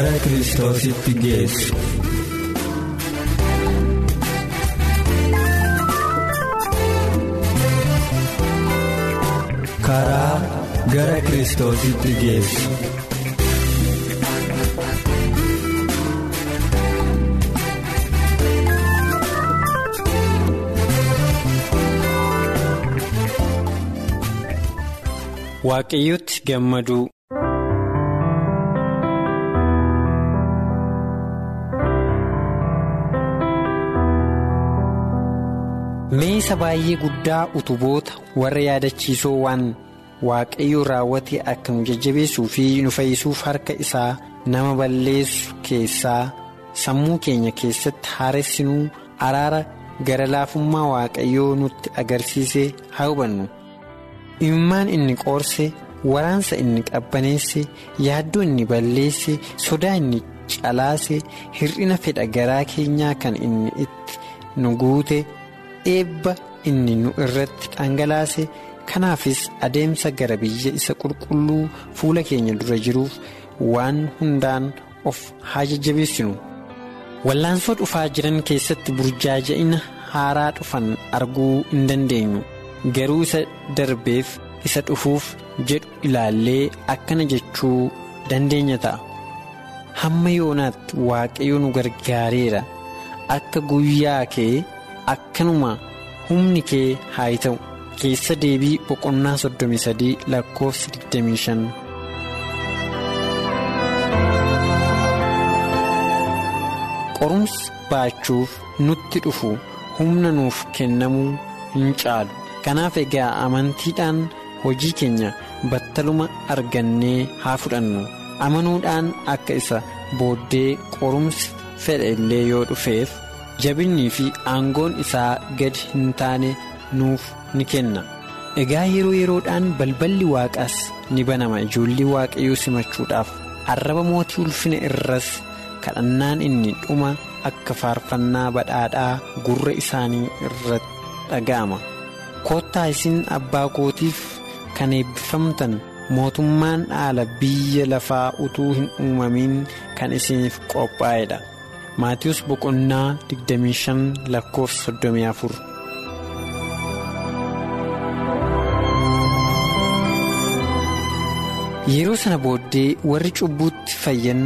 Gara kiristoositti geessu. karaa gara kiristoositti geessu. waaqayyotti gammaduu meesa baay'ee guddaa utuboota warra yaadachiisoo waan waaqayyoon raawwate akka nu jajjabeessuu fi nu fayyisuuf harka isaa nama balleessu keessaa sammuu keenya keessatti haaressinuu araara gara laafummaa waaqayyoo nutti agarsiise haa hubannu. Imimmaan inni qoorse waraansa inni qabbaneesse yaaddoo inni balleesse sodaa inni calaase hir'ina fedha garaa keenyaa kan inni itti nu guute eebba inni nu irratti dhangalaase. Kanaafis adeemsa gara biyya isa qulqulluu fuula keenya dura jiruuf waan hundaan of haa jajjabeessinu. Wallaansoo dhufaa jiran keessatti burjaaja'ina haaraa dhufan arguu hin dandeenyu. Garuu isa darbeef isa dhufuuf jedhu ilaallee akkana jechuu dandeenya ta'a. Hamma yoonaatti waaqayyo nu gargaareera. Akka guyyaa kee akkanuma humni kee haa ta'u keessa deebii boqonnaa 33 lakkoofsa 25. qorumsa baachuuf nutti dhufu humna nuuf kennamuu hin caalu kanaaf egaa amantiidhaan hojii keenya battaluma argannee haa fudhannu amanuudhaan akka isa booddee qorumsi fedha illee yoo dhufeef jabinnii fi aangoon isaa gadi hin taane nuuf ni kenna. Egaa yeroo yeroodhaan balballi waaqaas ni banama. Ijoollee waaqayyoo simachuudhaaf arraba mootii ulfina irras kadhannaan inni dhuma akka faarfannaa badhaadhaa gurra isaanii irratti dhaga'ama. Koottaa isin abbaa kootiif kan eebbifamtan mootummaan dhaala biyya lafaa utuu hin uumamin kan isiniif qophaa'edha maatiyoos boqonnaa 25 lakkoofsa 34. yeroo sana booddee warri cubbuutti fayyan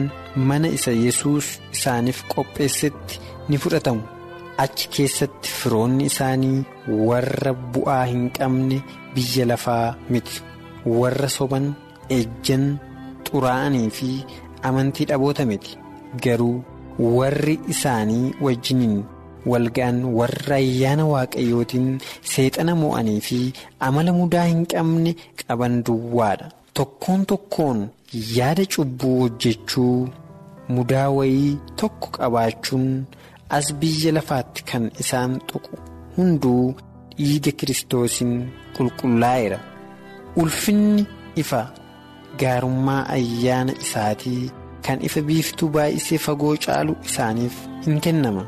mana isa yesus isaaniif qopheessetti ni fudhatamu achi keessatti firoonni isaanii warra bu'aa hin qabne biyya lafaa miti warra soban ejjan xuraa'anii fi amantii dhaboota miti garuu warri isaanii wajjiniin walga'an warra ayyaana waaqayyootiin seexana mo'anii fi amala mudaa hin qabne qaban duwwaadha. tokkoon tokkoon yaada cubbuu hojjechuu mudaa wayii tokko qabaachuun as biyya lafaatti kan isaan tuqu hunduu dhiiga kiristoosiin qulqullaa'eera ulfinni ifa gaarummaa ayyaana isaatii kan ifa biiftuu baay'isee fagoo caalu isaaniif hin kennama.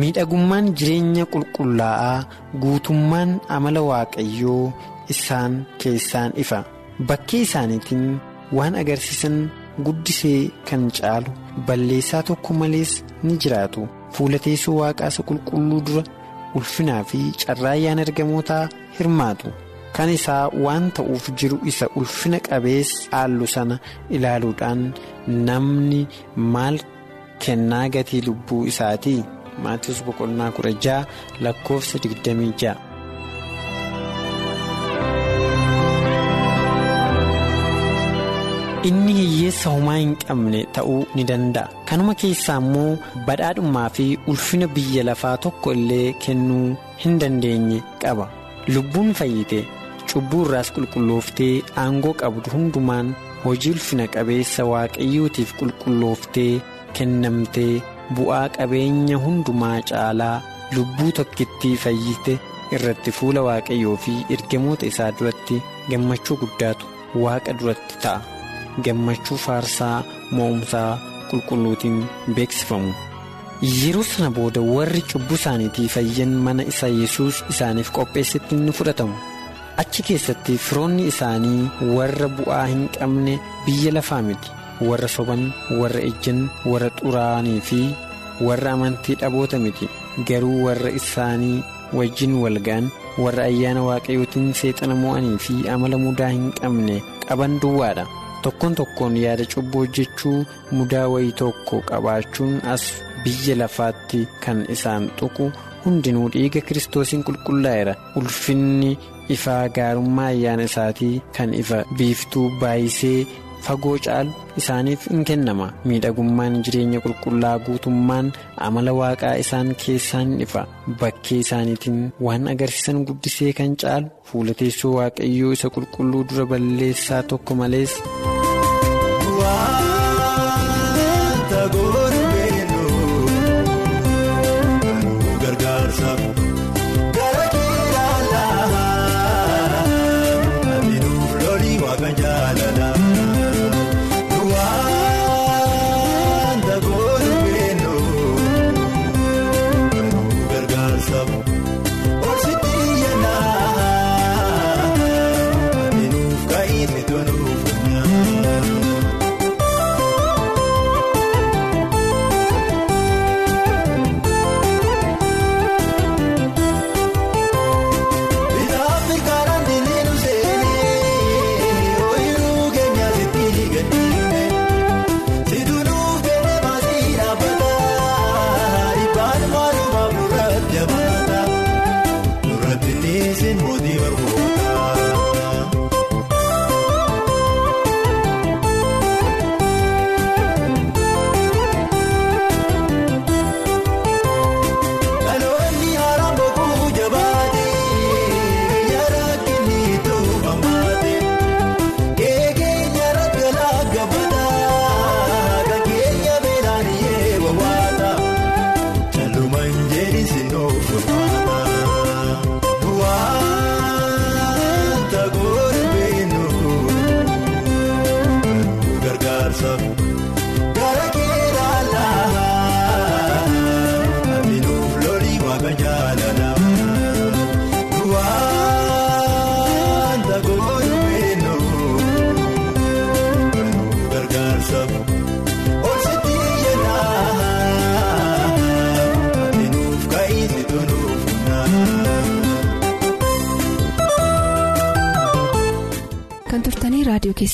Miidhagummaan jireenya qulqullaa'aa guutummaan amala waaqayyoo isaan keessaan ifa. bakkee isaaniitiin waan agarsiisan guddisee kan caalu balleessaa tokko malees ni jiraatu. Fuula teessoo waaqaa isa qulqulluu dura ulfinaa fi carraayyaan ergamootaa hirmaatu kan isaa waan ta'uuf jiru isa ulfina qabeessa haallu sana ilaaluudhaan namni maal kennaa gatii lubbuu isaatii? Maatiiwwan boqonnaa kudha ja'a lakkoofsa digdamii ja'a. inni hiyyeessa homaa hin qabne ta'uu ni danda'a. Kanuma keessaa immoo badhaadhummaa fi ulfina biyya lafaa tokko illee kennuu hin dandeenye qaba. Lubbuun fayyite cubbuu irraas qulqullooftee aangoo qabdu hundumaan hojii ulfina qabeessa waaqayyootiif qulqullooftee kennamtee bu'aa qabeenya hundumaa caalaa lubbuu tokkittii fayyite irratti fuula waaqayyoo fi ergamoota isaa duratti gammachuu guddaatu waaqa duratti ta'a gammachuu faarsaa mo'umsaa qulqulluutiin beeksifamu. yeroo sana booda warri cubbuu isaaniitii fayyan mana isa yesus isaaniif qopheessetti ni fudhatamu achi keessatti firoonni isaanii warra bu'aa hin qabne biyya lafaa miti. Warra soban warra ejjan warra xuraa'anii fi warra amantii dhaboota miti. Garuu warra isaanii wajjin walga'an warra ayyaana waaqayyootiin seexana mo'anii fi amala mudaa hin qabne qaban duwwaadha. tokkoon tokkoon yaada cubbuu hojjechuu mudaa wayii tokko qabaachuun as biyya lafaatti kan isaan tuqu hundinuu dhiiga kiristoosiin qulqullaa'eera. Ulfinni ifaa gaarummaa ayyaana isaatii kan ifa biiftuu baay'isee fagoo caalu isaaniif in kennama miidhagummaan jireenya qulqullaa guutummaan amala waaqaa isaan keessaan ifa bakkee isaaniitiin waan agarsiisan guddisee kan caalu fuula teessoo waaqayyoo isa qulqulluu dura balleessaa tokko malees.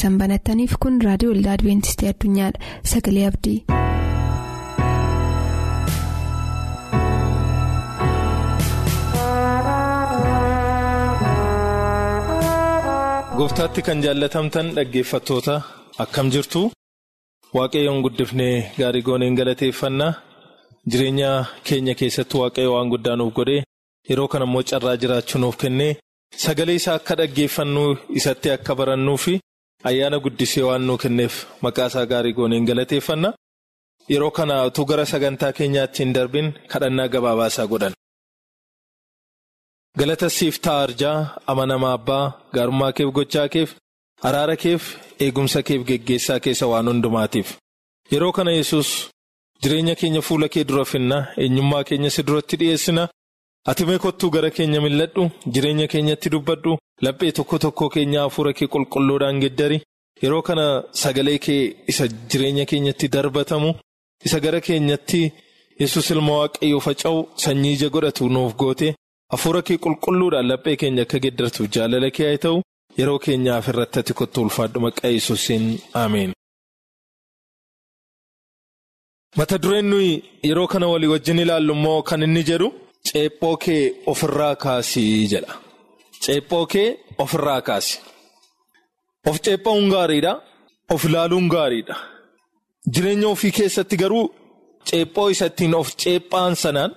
Keessan banattaniif kun raadiyoo waldaa adibeentistii addunyaadha sagalee abdii. gooftaatti kan jaallatamtan dhaggeeffattoota akkam jirtu waaqayyoon guddifnee gaarii gooneen galateeffannaa jireenya keenya keessatti waaqayyo waan guddaa nuuf godhee yeroo kana immoo carraa jiraachuu nuuf kennee sagalee isaa akka dhaggeeffannuu isatti akka barannuu fi ayyaana guddisee waan nuu kenneef maqaa isaa gaarii gooneen galateeffanna yeroo kana utuu gara sagantaa keenyaatti hin darbin kadhannaa gabaabaa isaa godhan. galata siif ta'a arjaa amanamaa abbaa gaarummaa keef gochaa keef araara keef eegumsa keef geggeessaa keessa waan hundumaatiif. Yeroo kana yesus jireenya keenya fuula kee dura finna eenyummaa keenya si duratti dhiyeessina ati mee kottuu gara keenya milladhu jireenya keenyatti dubbadhu laphee tokko tokko keenya hafuura kee qulqulluudhaan geddari yeroo kana sagalee kee isa jireenya keenyatti darbatamu isa gara keenyatti yesus ilma waaqayyoo faca'u sanyii ija godhatu nuuf goote. Hafuura kee qulqulluudhaan laphee keenya akka geddartuuf jaalala kee haa ta'u yeroo keenyaaf irratti ati kottu ulfaadhu maqaa yesuusiin ameen. Mata dureen nuyi yeroo kana walii wajjin ilaallu immoo kan inni jedhu ceephoo kee ofirraa kaasii jedha. Ceephoo kee ofirraa kaasi. Of ceephaa'uun gaariidha. of ilaaluun gaariidha. Jireenya ofii keessatti garuu ceephoo isa ittiin of ceephaan sanaan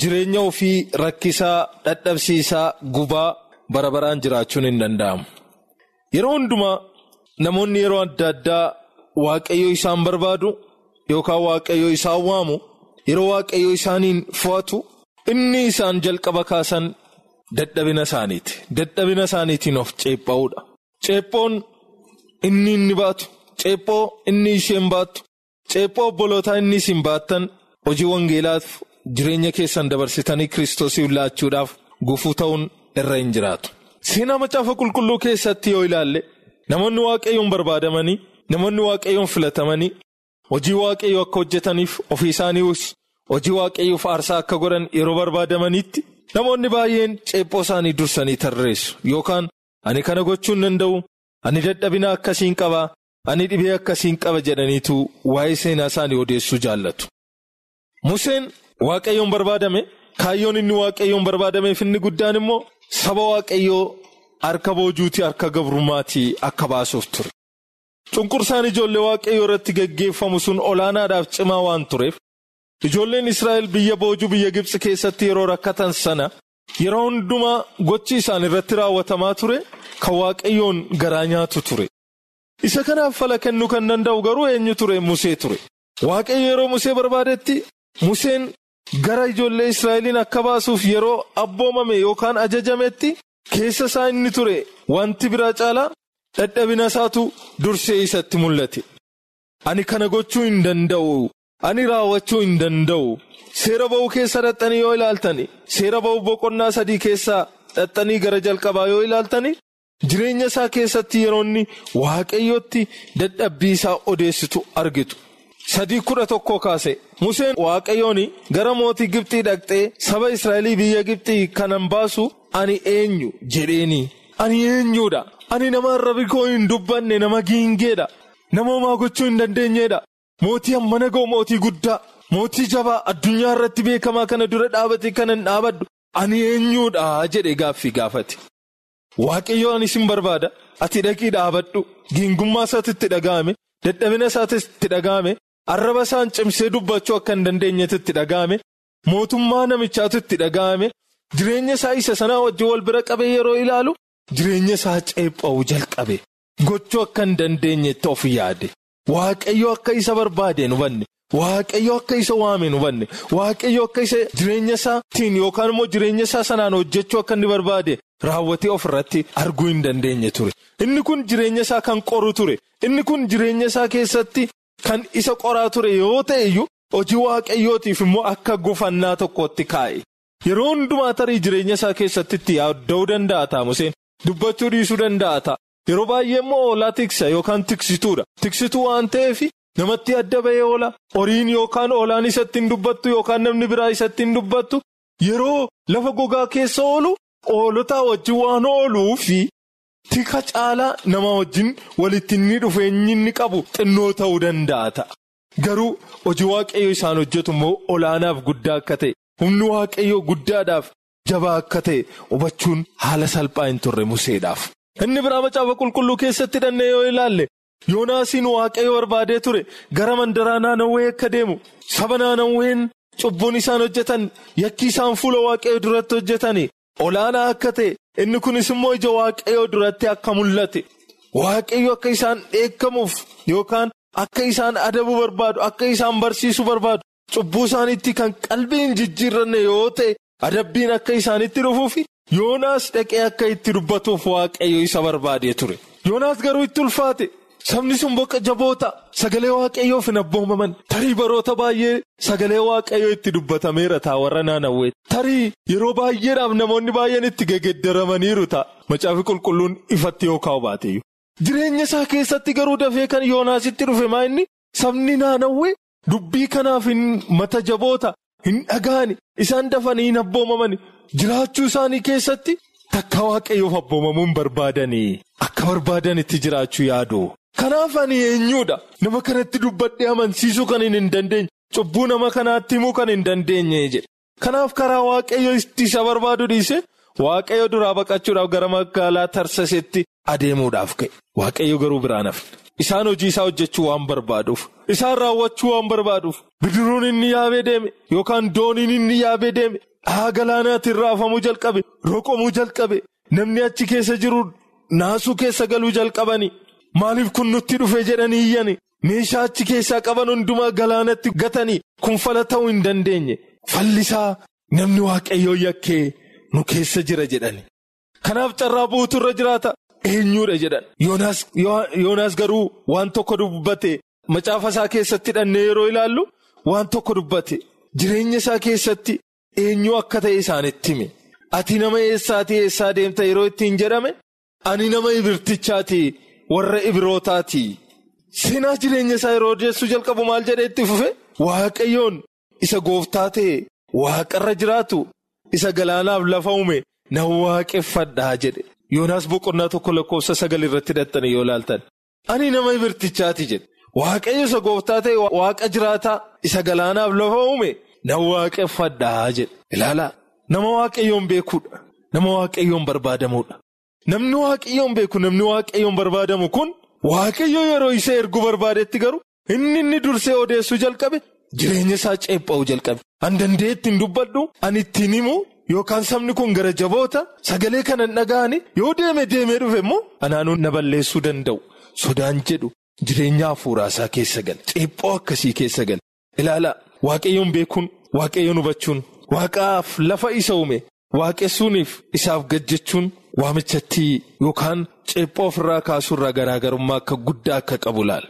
jireenya ofii rakkisaa dhadhabsiisaa gubaa bara baraan jiraachuun hin danda'amu. Yeroo hundumaa namoonni yeroo adda addaa waaqayyo isaan barbaadu yookaan waaqayyo isaan waamu yeroo waaqayyo isaaniin fo'atu inni isaan jalqaba kaasan dadhabina isaaniiti. Dadhabina isaaniitiin of ceepha'uudha. Ceephoon inni inni baatu, ceephoo inni isheen baattu, ceephoo obbolootaa inni isin baattan hojii wangeelaaf jireenya keessan dabarsitanii kiristoosiif laachuudhaaf gufuu ta'uun irra hin jiraatu. Seenaa macaafa qulqulluu keessatti yoo ilaalle namoonni waaqayyoon barbaadamanii namoonni waaqayyoon filatamanii hojii waaqayyoo akka hojjetaniif ofii isaaniis hojii waaqayyoof aarsaa akka godhan yeroo barbaadamanitti namoonni baay'een ceephoo isaanii dursanii tarreessu yookaan ani kana gochuu hin danda'u ani dadhabina akkasiin qaba ani dhibee akkasiin qaba jedhaniitu waa'ee seenaa isaanii odeessuu jaallatu. Museen waaqayyoon barbaadame kaayyoon inni waaqayyoon barbaadameef inni guddaan immoo saba waaqayyoo harka boojuutii harka gabrummaatii akka baasuuf ture. Cunqursaan ijoollee waaqayyoo irratti geggeeffamu sun olaanaadhaaf cimaa waan tureef ijoolleen Israa'el biyya boojuu biyya Gibxi keessatti yeroo rakkatan sana yeroo hundumaa gochi isaan irratti raawwatamaa ture kan waaqayyoon garaa nyaatu ture. Isa kanaaf fala kennuu kan danda'u garuu eenyu ture Musee ture. Waaqayyo yeroo Musee barbaadetti Museen gara ijoollee Israa'eliin akka baasuuf yeroo abboomame yookaan ajajametti keessa isaa inni ture wanti biraa caalaa dadhabina isaatu dursee isatti mul'ate. Ani kana gochuu hin danda'u. Ani raawwachuu hin danda'u. Seera ba'uu keessa dhaxxanii yoo ilaaltani seera ba'uu boqonnaa sadii keessaa dhaxxanii gara jalqabaa yoo ilaaltani jireenya isaa keessatti yeroo inni waaqayyootti dadhabbii isaa odeessitu argitu. Sadii kudha tokko kaase Museen waaqayyoon gara mootii Gibxii dhaqxee saba Israa'elii biyya Gibxii kanan baasu ani eenyu jedheeni. Ani eenyuudha. Ani nama arrabi koo hin dubbanne nama giingeedha. Nama homaa gochuu hin dandeenyeedha. Mootii hammana ga'u mootii guddaa. Mootii jabaa addunyaa irratti beekamaa kana dura dhaabate kanan dhaabaddu. Ani eenyuudha jedhe gaaffii gaafate. Waaqayyo ani sin barbaada. Ati dhaqii dhaabadhu. Giingummaa isaatti itti dhaga'ame. Dadhabina isaatti itti dhaga'ame. Arraba isaan cimsee dubbachuu akka hin dandeenyetti dhaga'ame. Mootummaa namichaatu itti dhaga'ame. Jireenya isaa isa sanaa wajjin wal bira qabee yeroo ilaalu. Jireenya isaa ceepha'uu jalqabe. Gochuu akka hin dandeenyetti of yaade. Waaqayyo akka isa barbaade hubanne. Waaqayyo akka isa waame hubanne. Waaqayyo akka isa jireenya isaatiin yookaan immoo jireenya isaa sanaan hojjechuu akka inni barbaade raawwatee of irratti arguu hin dandeenye ture. Inni kun jireenya isaa kan qoru ture. Inni kun jireenya isaa keessatti kan isa qoraa ture yoo ta'e iyyuu hojii waaqayyootiif immoo akka gufannaa tokkotti kaa'e. Yeroo hundumaa tarii jireenya isaa keessatti itti yaadda'uu danda'a Museen. Dubbachuu dhiisuu danda'a. Yeroo baay'ee immoo oolaa tiksa yookaan tiksituudha. Tiksituu waan ta'eef namatti adda bahee oola. Horiin yookaan oolaan isatti hin dubbattu yookaan namni biraa isatti hin dubbattu. Yeroo lafa gogaa keessa oolu oolotaa wajjin waan ooluufi tika caalaa nama wajjin walitti inni dhufeenyi inni qabu xinnoo ta'uu danda'a ta'a. Garuu hojii waaqayyo isaan hojjetu immoo olaanaaf guddaa akka ta'e humni waaqayyoo guddaadhaaf. Jabaa akka ta'e hubachuun haala salphaa hin turre museedhaaf. Inni biraa macaafa qulqulluu keessatti hidhannee yoo ilaalle yoonaasiin waaqayyo barbaadee ture gara mandaraa naannawwee akka deemu saba naannawween cubbuun isaan hojjetan yakki isaan fuula waaqayyo duratti hojjetan olaanaa akka ta'e inni kunis immoo ija waaqayyo duratti akka mul'ate waaqayyo akka isaan dheekkamuuf yookaan akka isaan adabuu barbaadu akka isaan barsiisuu barbaadu cubbuu isaaniitti kan qalbiin jijjiirranne yoo ta'e. Adabbiin akka isaanitti dhufuuf Yoonaas dhaqee akka itti dubbatuuf waaqayyo isa barbaadee ture. Yoonaas garuu itti ulfaate sabni sun boqa jaboota sagalee waaqayyoof hin abboomaman tarii baroota baay'ee sagalee waaqayyoo itti dubbatameera ta'a warra naannawwee tarii yeroo baay'eedhaaf namoonni baay'een itti geggeeddaramaniiru ta'a macaafi qulqulluun ifatti yoo kaa'u baateeyyu. Jireenya isaa keessatti garuu dafee kan Yoonaasitti dhufe maa inni sabni naannawwee dubbii kanaaf mata jaboota. Hin dhaga'ani isaan dafanii hin abboomaman jiraachuu isaanii keessatti takka waaqayyoof abboomamuun barbaadanii akka barbaadanitti jiraachuu yaadu. Kanaaf ani eenyuudha nama kanatti dubbadhee amansiisuu kan hin dandeenye cubbuu nama kanaatti himuu kan hin dandeenye jedhe. Kanaaf karaa waaqayyo isa barbaadu dhiise waaqayyo duraa baqachuudhaaf gara magaalaa tarsasetti adeemuudhaaf ka'e waaqayyo garuu biraan hafne. Isaan hojii isaa hojjechuu waan barbaaduuf. Isaan raawwachuu waan barbaaduuf. Bidiruun inni yaabee deeme yookaan dooniin inni yaabee deeme dhahaa galaanaatiin raafamuu jalqabe roqomuu jalqabe namni achi keessa jiru naasuu keessa galuu jalqabani. Maaliif kun nutti dhufe jedhanii iyyani meeshaa achi keessaa qaban hundumaa galaanatti gatanii kun fala ta'uu hin dandeenye. Fallisaa namni waaqayyoo yakkee nu keessa jira jedhani. Kanaaf carraa buutu irra jiraata. Eenyuudha jedhan. Yoonaas garuu waan tokko dubbate macaafa isaa keessatti dhannee yeroo ilaallu waan tokko dubbate. Jireenya isaa keessatti eenyu akka ta'e isaanitti hime. Ati nama eessaatii eessaa deemta yeroo ittiin jedhame? Ani nama ibirtichaati warra ibirootaati seenaa jireenya isaa yeroo odeessuu jalqabu maal jedhee itti fufe? Waaqayyoon isa gooftaa ta'e waaqarra jiraatu isa galaanaaf lafa uume na waaqeffadhaa jedhe. Yoonaas boqonnaa tokko lakkoofsa sagal irratti hidhattanii yoo ilaaltan. Ani nama ibirtichaati jedhe. Waaqayyo isa gooftaa ta'e waaqa jiraataa isa galaanaaf lafa uume na waaqeffadhaa jedhe. Ilaalaa nama waaqayyoon beekuudha. Nama waaqayyoon barbaadamuudha. Namni waaqayyoon beeku namni waaqayyoon barbaadamu kun waaqayyo yeroo isa erguu barbaadetti garuu inni inni dursee odeessuu jalqabe jireenya isaa ceepha'uu jalqabe. An danda'e ittiin dubbadhu an ittiin himu. Yookaan sabni kun gara jaboota sagalee kanan dhaga'anii yoo deeme deemee dhufe immoo anaanuun na balleessuu danda'u. Sodaan jedhu jireenya hafuuraa isaa keessa gala. Ceephoo akkasii keessa gala. Ilaalaa waaqayyoon beekuun waaqayyoon hubachuun waaqaaf lafa isa uume waaqessuuniif isaaf gajjachuun waamichatti yookaan ceephoo ofirraa kaasuurraa garaagarummaa akka guddaa akka qabu laala.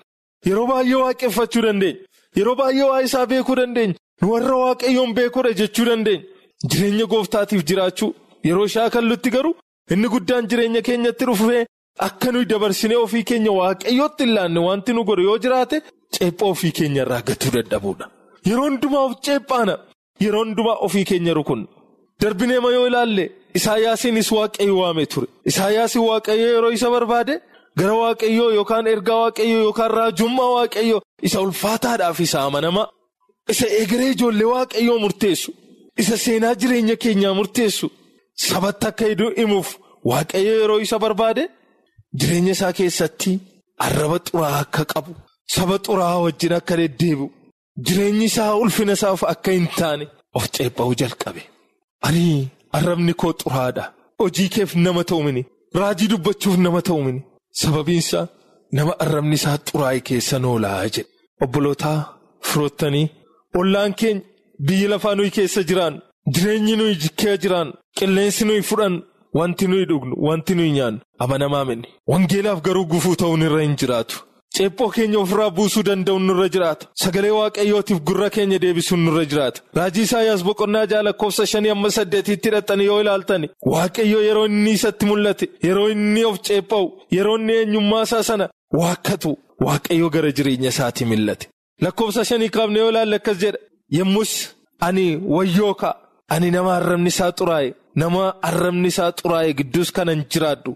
Yeroo baay'ee waaqeffachuu dandeenya. Yeroo baay'ee waa isaa beekuu dandeenya. Warra waaqayyoon beekuudha jechuu dandeenya. Jireenya gooftaatiif jiraachuu yeroo shaakallutti garuu inni guddaan jireenya keenyatti dhufee akka nuyi dabarsinee ofii keenya waaqayyootti hin laanne wanti nu godhu yoo jiraate ceephoo ofii keenya irraa gatuu dadhabuudha. Yeroo hundumaa ceephaana yeroo hundumaa ofii keenya rukunna. Darbineema yoo ilaalle Isaayyaasiinis waaqayyo waame ture. Isaayyaasiin waaqayyo yeroo isa barbaade gara waaqayyoo yookaan ergaa waaqayyoo yookaan raajummaa waaqayyoo isa ulfaataadhaaf isa amanamaa isa egeree ijoollee waaqayyoo murteessu. Isa seenaa jireenya keenyaa murteessu sabatti akka himuuf waaqayyo yeroo isa barbaade jireenya isaa keessatti arraba xuraa'aa akka qabu saba xuraa'aa wajjin akka deddeebi'u jireenyi isaa ulfina isaaf akka hin taane of ceepha'uu jalqabe. Ani arrabni koo xuraadha hojii keef nama ta'u mini raajii dubbachuuf nama ta'u mini sababiinsa nama arrabni isaa xuraa'e keessa noolaa jedhe obbolootaa firoottanii ollaan keenya. Biyyi lafaa nuyi keessa jiraan jireenyi nuyi jikkee jiraan qilleensi nuyi fudhan wanti nuyi dhugnu wanti nuyi nyaannu amanamaa mini wangeelaaf garuu gufuu ta'uun irra hin jiraatu. Ceephoo keenya ofirraa buusuu danda'uun nurra jiraata sagalee waaqayyootiif gurra keenya deebisuun nurra jiraata raajii isaayyaas boqonnaa ja'a lakkoofsa shanii amma saddeetiitti hidhattanii yoo ilaaltani waaqayyoo yeroo inni isatti mul'ate yeroo inni of ceepha'u yeroo inni eenyummaa isaa sana waakkatu waaqayyoo gara jireenya isaatii mil'ate lakkoofsa shanii kaafne yoo ilaalle akkas jedha. Yommus ani wayyoo ka'a ani nama arrabni isaa xuraa'e nama arrabni isaa xuraa'e gidduus kanan jiraadhu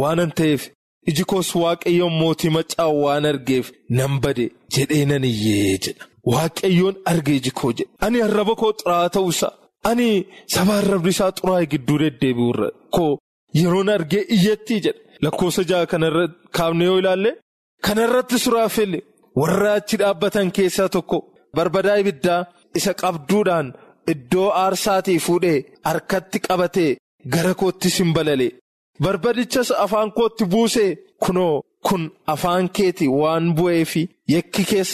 waanan ta'eef iji koos waaqayyoon mootii maccaa waan argeef nan bade jedhee nan iyyee jedha waaqayyoon arge iji koo jedhe ani arraba koo xuraa'aa ta'uusaa ani saba arrabni isaa xuraa'e gidduu deddeebi'urra koo yeroon argee iyyattii jedha lakkoofsa ja'a kanarratti kaafne yoo ilaalle kanarratti suraafelle warra achi dhaabbatan keessaa tokko. Barbadaa ibiddaa isa qabduudhaan iddoo aarsaatii fuudhee harkatti qabatee gara kootti simbalale barbadichas afaan kootti buusee kunoo kun afaan keeti waan bu'eefi yakki kees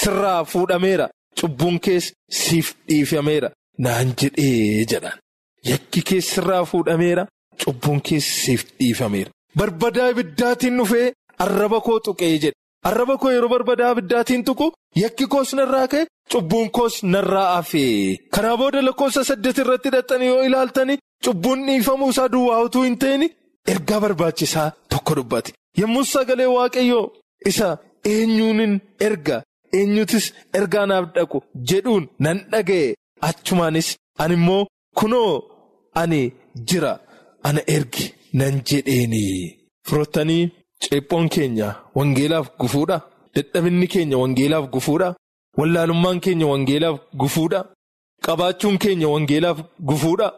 sirraa fuudhameera cubbuun kees siif dhiifameera. Naan jedhee jedhan. Yakki kees sirraa fuudhameera cubbuun kees siif dhiifameera. Barbadaa ibiddaatiin dhufee arraba koo tuqee jedhe. Arraba koo yeroo barbadaa ibiddaatiin tuqu yakki koos narraa ka'e cubbuun koos narraa hafee kanaa booda lakkoofsa saddeet irratti hidhattanii yoo ilaaltanii cubbuun dhiifamuu isaa duwwaa utuu hin ta'in ergaa barbaachisaa tokko dubbate. Yommuu sagalee waaqayyoo isa eenyuunin erga? Eenyutis ergaa naaf dhaqu jedhuun nan dhaga'e. Achumaanis ani immoo kunoo ani jira ana ergi nan jedheeni firottanii. Ceephoon keenya wangeelaaf gufuudha. Dadhabinni keenya wangeelaaf gufuudha. Wallaalummaan keenya wangeelaaf gufuudha. Qabaachuun keenya wangeelaaf gufuudha.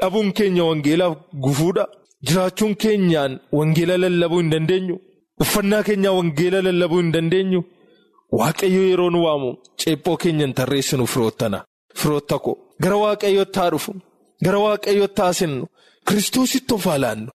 Dhabuun keenya wangeelaaf gufuudha. Jiraachuun keenyaan wangeela lallabuu hin dandeenyu. uffannaa keenyaa wangeela lallabuu hin dandeenyu waaqayyo yeroo nu waamu ceephoo keenya hin tarreessinu firoottana firootta ko gara waaqayyootti haa dhufu gara waaqayyootti haa seennu kiristoositti of alaannu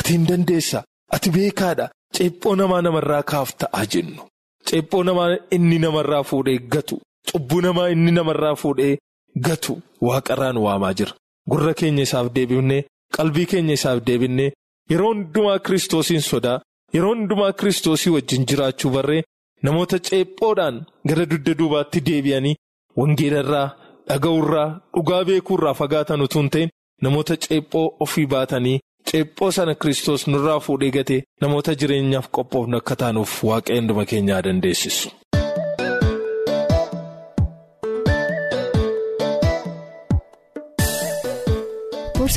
ati hin dandeessa ati beekaadha ceephoo namaa namarraa kaafta'aa jennu. Ceephoo namaa inni namarraa fuudhee gatu. Cubbuu namaa inni namarraa fuudhee gatu. Waaqarraan waamaa jira. Gurra keenya isaaf deebifnee qalbii keenya isaaf deebinee yeroo hundumaa kiristoosiin sodaa yeroo hundumaa kiristoosii wajjin jiraachuu barree namoota ceephoodhaan gara dugda duubaatti deebi'anii wangeelarraa dhaga'urraa dhugaa beekuurraa fagaatan utuu hin ta'in namoota ceephoo ofii baatanii ceephoo sana kiristoos nurraa fuudhee gatee namoota jireenyaaf qophoofne akka taanuuf waaqayyo hunduma keenyaa dandeessisu.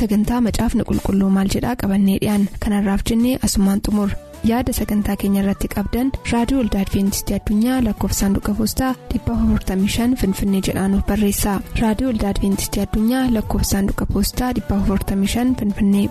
sagantaa macaafni qulqulluu maal jedhaa qabannee dhiyaan kanarraaf jennee asumaan xumur yaada sagantaa keenya irratti qabdan raadiyoo olda adventistii addunyaa lakkoofsaanduqa poostaa 455 finfinnee jedhaanuf barreessa raadiyoo olda adventistii addunyaa lakkoofsaanduqa poostaa 455 finfinnee.